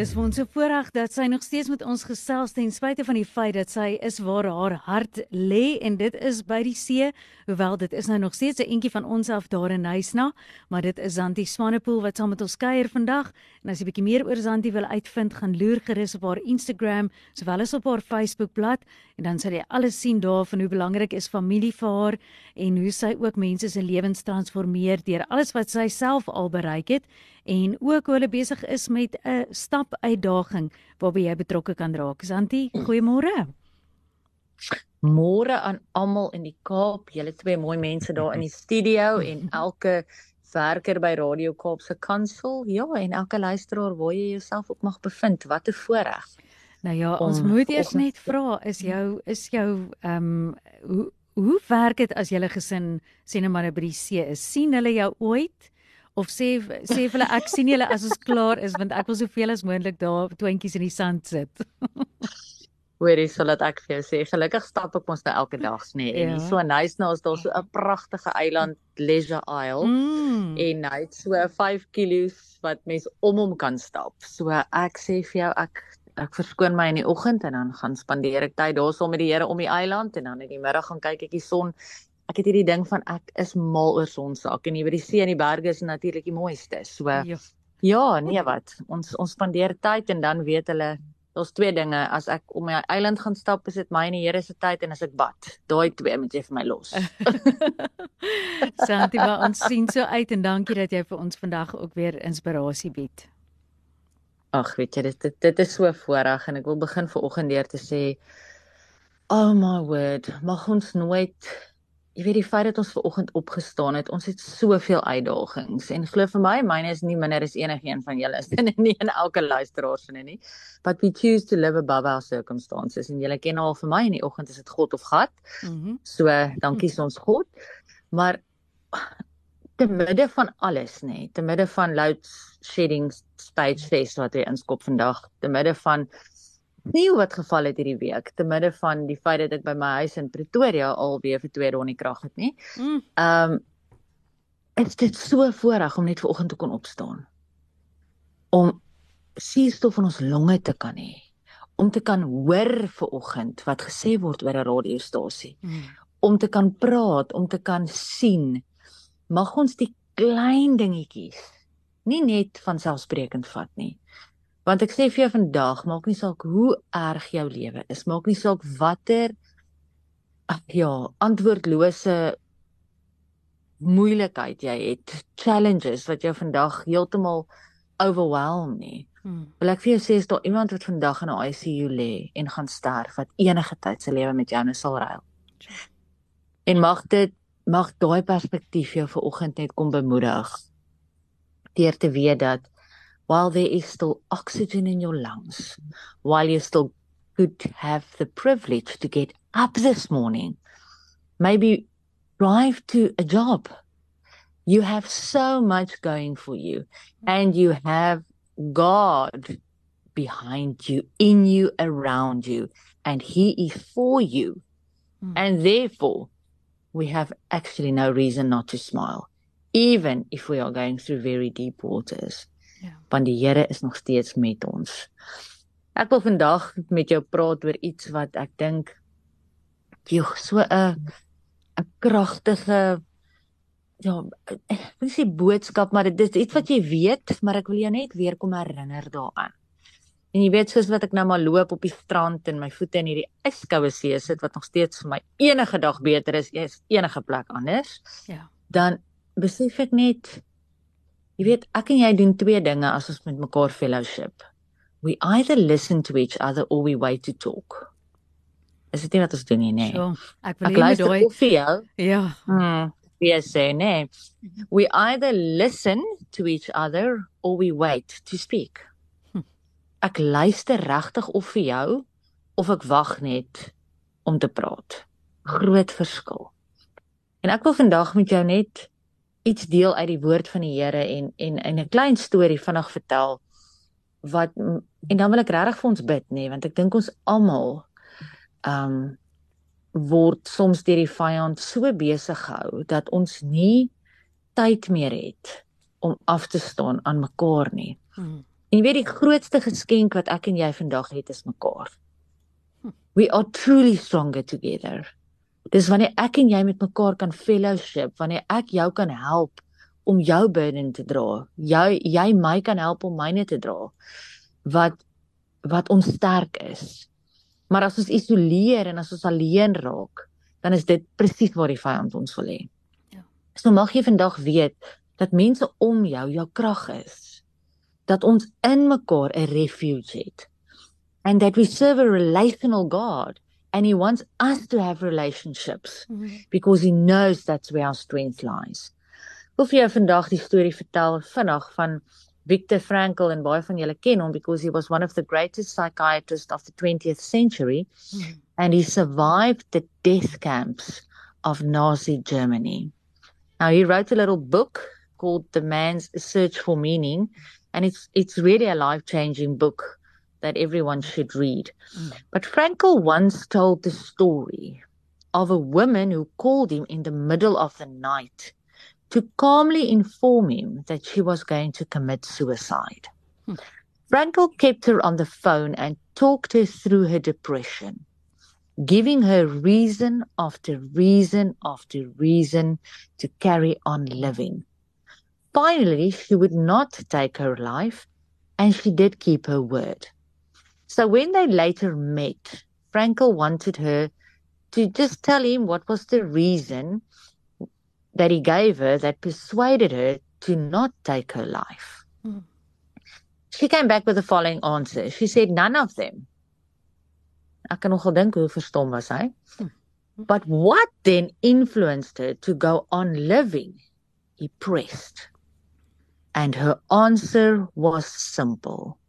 Dis ons so voorreg dat sy nog steeds met ons gesels ten spyte van die feit dat sy is waar haar hart lê en dit is by die see, hoewel dit is nou nog steeds 'n entjie van ons af daar in Huisna, maar dit is Zanti Swanepoel wat saam met ons kuier vandag. En as jy bietjie meer oor Zanti wil uitvind, gaan loer gerus op haar Instagram, sowel as op haar Facebookblad en dan sal jy alles sien daar van hoe belangrik is familie vir haar en hoe sy ook mense se lewens transformeer deur alles wat sy self al bereik het en ook hoe hulle besig is met 'n stap uitdaging waarby jy betrokke kan raak. Santi, goeiemôre. Môre aan almal in die Kaap, julle twee mooi mense daar in die studio en elke werker by Radio Kaap se kantoor. Ja, en elke luisteraar waar jy jouself ook mag bevind. Wat 'n voorreg. Nou ja, ons moet eers net vra, is jou is jou ehm um, hoe hoe werk dit as julle gesin sê net maar by die see is? sien hulle jou ooit? Of sê sê vir hulle ek sien julle as ons klaar is want ek wil soveel as moontlik daar twintjies in die sand sit. Hoorie, so laat ek vir jou sê, gelukkig stap ek mos nou elke dag nê nee, en ja. so nice nou is daar so 'n pragtige eiland Leisure Isle mm. en hy het so 5 kg wat mens om hom kan stap. So ek sê vir jou ek ek verskoon my in die oggend en dan gaan spandeer ek tyd daar saam met die Here om die eiland en dan in die middag gaan kyk ek die son ek het hierdie ding van ek is mal oor sonsak en jy weet die see en die berge is natuurlik die mooiste. So ja. ja, nee wat. Ons ons spandeer tyd en dan weet hulle daar's twee dinge as ek om my eiland gaan stap is dit my en die Here se tyd en as ek bad. Daai twee moet jy vir my los. Santi, ons sien so uit en dankie dat jy vir ons vandag ook weer inspirasie bied. Ag, weet jy, dit dit, dit is so voorreg en ek wil begin vir oggend deur te sê Oh my word, mag ons nooit jy weet die feit dat ons ver oggend opgestaan het, ons het soveel uitdagings en glo vir my, myne is nie minder as enigiemand van julle is en nie in elke luisteraar se nie. But we choose to live above our circumstances en julle ken al vir my in die oggend is dit God of gat. Mm so dankie ons God. Maar te midde van alles nê, te midde van load shedding stage face wat hy inskop vandag, te midde van nie wat geval het hierdie week te midde van die feit dat ek by my huis in Pretoria alweer vir 2 dae nie krag het nie. Mm. Ehm um, dit is so voorreg om net ver oggend te kon opstaan. Om suurstof in ons longe te kan hê. Om te kan hoor ver oggend wat gesê word oor 'n radiostasie. Mm. Om te kan praat, om te kan sien. Mag ons die klein dingetjies nie net van selfsprekend vat nie. Want ek sê vir jou vandag, maak nie saak hoe erg jou lewe is, maak nie saak watter ja, antwoordlose moeilikheid jy het, challenges wat jou vandag heeltemal overwhelm nie. Hmm. Wil ek vir jou sê is daar iemand wat vandag in 'n ICU lê en gaan sterf wat enige tyd sy lewe met jou nou sal ruil. En mag dit mag daai perspektief jou vir oggend net kom bemoedig. Deur te weet dat while there is still oxygen in your lungs, while you still could have the privilege to get up this morning, maybe drive to a job. You have so much going for you, and you have God behind you, in you, around you, and He is for you. Mm. And therefore, we have actually no reason not to smile, even if we are going through very deep waters. Ja. Want die Here is nog steeds met ons. Ek wil vandag met jou praat oor iets wat ek dink jy so 'n 'n kragtige ja, ek wil sê boodskap, maar dit is iets wat jy weet, maar ek wil jou net weer kom herinner daaraan. En jy weet soos wat ek nou maar loop op die strand en my voete in hierdie yskoue see sit wat nog steeds vir my enige dag beter is as enige plek anders. Ja. Dan besef ek net Jy weet, ek en jy doen twee dinge as ons met mekaar fellowship. We either listen to each other or we wait to talk. Is dit nie wat ons doen nie, nee. So, ek wil hê jy vir jou. Ja. Hmm. Yes, say nee. We either listen to each other or we wait to speak. Hm. Ek luister regtig of vir jou of ek wag net om te praat. Groot verskil. En ek wil vandag met jou net iets deel uit die woord van die Here en en in 'n klein storie vinnig vertel wat en dan wil ek regtig vir ons bid nê want ek dink ons almal um word soms deur die vyand so besig gehou dat ons nie tyd meer het om af te staan aan mekaar nie. Hmm. En jy weet die grootste geskenk wat ek en jy vandag het is mekaar. We are truly stronger together. Dis wanneer ek en jy met mekaar kan fellowship, wanneer ek jou kan help om jou burden te dra. Jy jy my kan help om myne te dra. Wat wat ons sterk is. Maar as ons isoleer en as ons alleen raak, dan is dit presies waar die vyand ons wil hê. Ja. So mag jy vandag weet dat mense om jou jou krag is. Dat ons in mekaar 'n refuge het. And that we serve a relational God and he wants us to have relationships mm -hmm. because he knows that's where our strength lies wil vir jou vandag die storie vertel vinnig van Viktor Frankl en baie van julle ken hom because he was one of the greatest psychiatrists of the 20th century mm. and he survived the death camps of Nazi Germany. Now he wrote a little book called The Man's Search for Meaning and it's it's really a life-changing book that everyone should read. Mm. But Frankl once told the story of a woman who called him in the middle of the night to calmly inform him that she was going to commit suicide. Hmm. Frankel kept her on the phone and talked her through her depression, giving her reason after reason after reason to carry on living. Finally, she would not take her life, and she did keep her word. So when they later met, Frankel wanted her to just tell him what was the reason that he gave her that persuaded her to not take her life. Mm. She came back with the following answer. She said none of them. Ek kan nogal dink hoe verstom was hy. Mm. But what then influenced her to go on living? He pressed. And her answer was simple.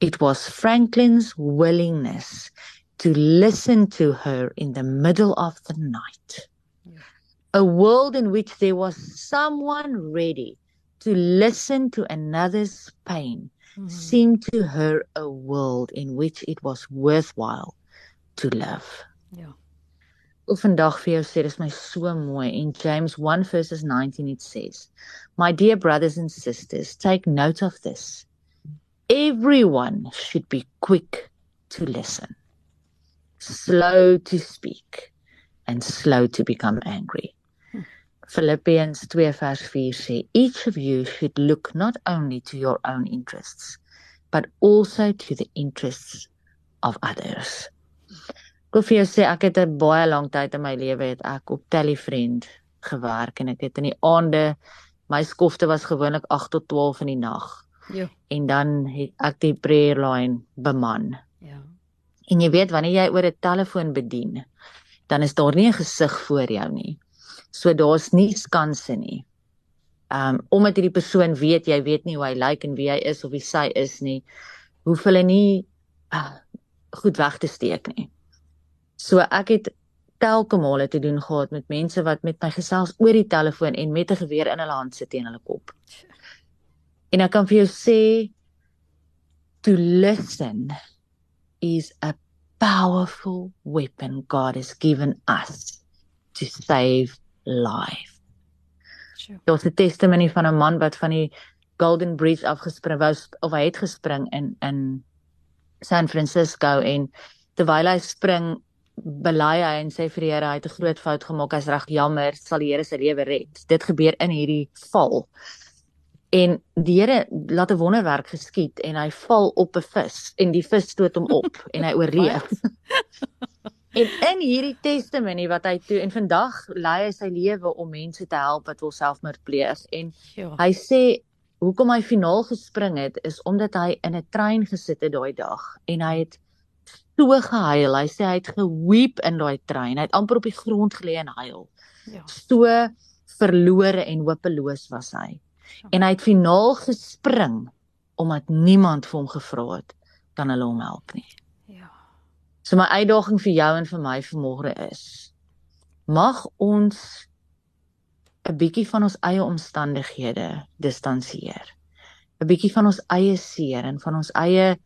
It was Franklin's willingness to listen to her in the middle of the night. A world in which there was someone ready to listen to another's pain mm-hmm. seemed to her a world in which it was worthwhile to live. Ek vandag vir jou sê dis my so mooi. In James 1 verses 19 it says My dear brothers and sisters take note of this everyone should be quick to listen slow to speak and slow to become angry Philippians 2 vers 4 sê each of you should look not only to your own interests but also to the interests of others. Ek wil sê ek het 'n baie lang tyd in my lewe het ek op Telefriend gewerk en ek het in die aande my skofte was gewoonlik 8 tot 12 in die nag. Ja. En dan het ek die prayer line beman. Ja. En jy weet wanneer jy oor 'n telefoon bedien, dan is daar nie 'n gesig voor jou nie. So daar's nie skanse nie. Um omdat hierdie persoon weet jy weet nie hoe hy lyk en wie hy is of wie sy is nie, hoef hulle nie uh, goed weg te steek nie. So ek het telke male te doen gehad met mense wat met my gesels oor die telefoon en met 'n geweer in hulle hand sit teen hulle kop. En ek kan vir jou sê to listen is a powerful weapon God has given us to save life. Sure. Daar's 'n testimony van 'n man wat van die Golden Bridge afgespring was of hy het gespring in in San Francisco en terwyl hy spring bely hy en sê vir die Here hy het 'n groot fout gemaak, hy's reg jammer, sal die Here sy lewe red. Dit gebeur in hierdie val. En die Here laat 'n wonderwerk geskied en hy val op 'n vis en die vis stoot hom op en hy oorleef. En in hierdie testimony wat hy toe en vandag lei hy sy lewe om mense te help wat wil selfmoord pleeg en ja. hy sê hoekom hy finaal gespring het is omdat hy in 'n trein gesit het daai dag en hy het so gehuil. Hy sê hy het geweep in daai trein. Hy het amper op die grond gelê en huil. Ja. So verlore en hopeloos was hy. Ja. En hy het finaal gespring omdat niemand vir hom gevra het kan hulle hom help nie. So my uitdaging vir jou en vir my vanmôre is mag ons 'n bietjie van ons eie omstandighede distansieer 'n bietjie van ons eie seer en van ons eie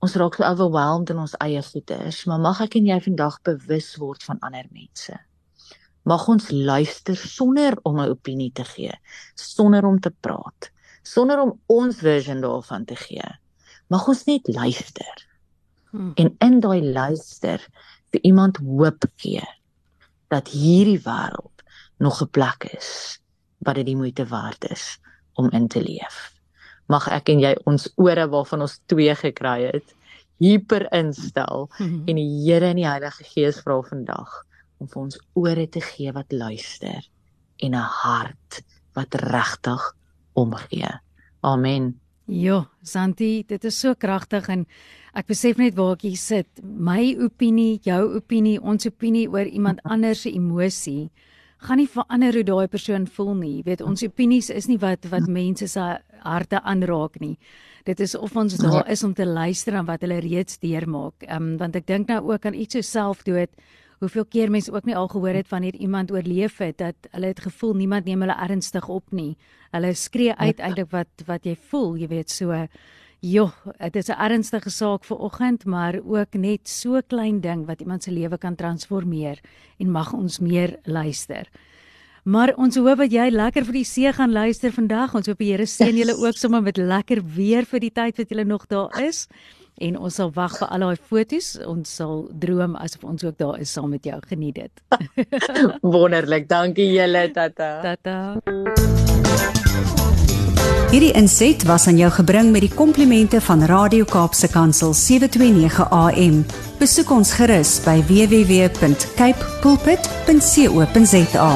ons raak so overwhelmed in ons eie goeders, maar mag ek en jy vandag bewus word van ander mense. Mag ons luister sonder om 'n opinie te gee, sonder om te praat, sonder om ons version daarvan te gee. Mag ons net luister. Hmm. En in daai luister vir iemand hoop gee dat hierdie wêreld nog 'n plek is wat dit die moeite werd is om in te leef mag ek en jy ons ore waarvan ons twee gekry het hyper instel mm -hmm. en die Here en die Heilige Gees vra vandag om vir ons ore te gee wat luister en 'n hart wat regtig omgee. Amen. Ja, Santi, dit is so kragtig en ek besef net waar ek hier sit. My opinie, jou opinie, ons opinie oor iemand anders se emosie gaan nie verander hoe daai persoon voel nie. Jy weet, ons opinies is nie wat wat mense se harte aanraak nie. Dit is of ons daar is om te luister aan wat hulle reeds deurmaak. Ehm um, want ek dink nou ook aan iets so selfdood. Hoeveel keer mense ook nie al gehoor het van hier iemand oorleef het dat hulle het gevoel niemand neem hulle ernstig op nie. Hulle skree uit ja. eintlik wat wat jy voel, jy weet so Jo, dit is 'n ernstige saak vir oggend, maar ook net so klein ding wat iemand se lewe kan transformeer en mag ons meer luister. Maar ons hoop dat jy lekker vir die see gaan luister vandag. Ons hoop die Here seën julle ook sommer met lekker weer vir die tyd wat julle nog daar is. En ons sal wag vir al daai fotos. Ons sal droom asof ons ook daar is saam met jou. Geniet dit. Wonderlik. Dankie julle, tata. Tata. Hierdie inset was aan jou gebring met die komplimente van Radio Kaapse Kansel 729 AM. Besoek ons gerus by www.cape pulpit.co.za.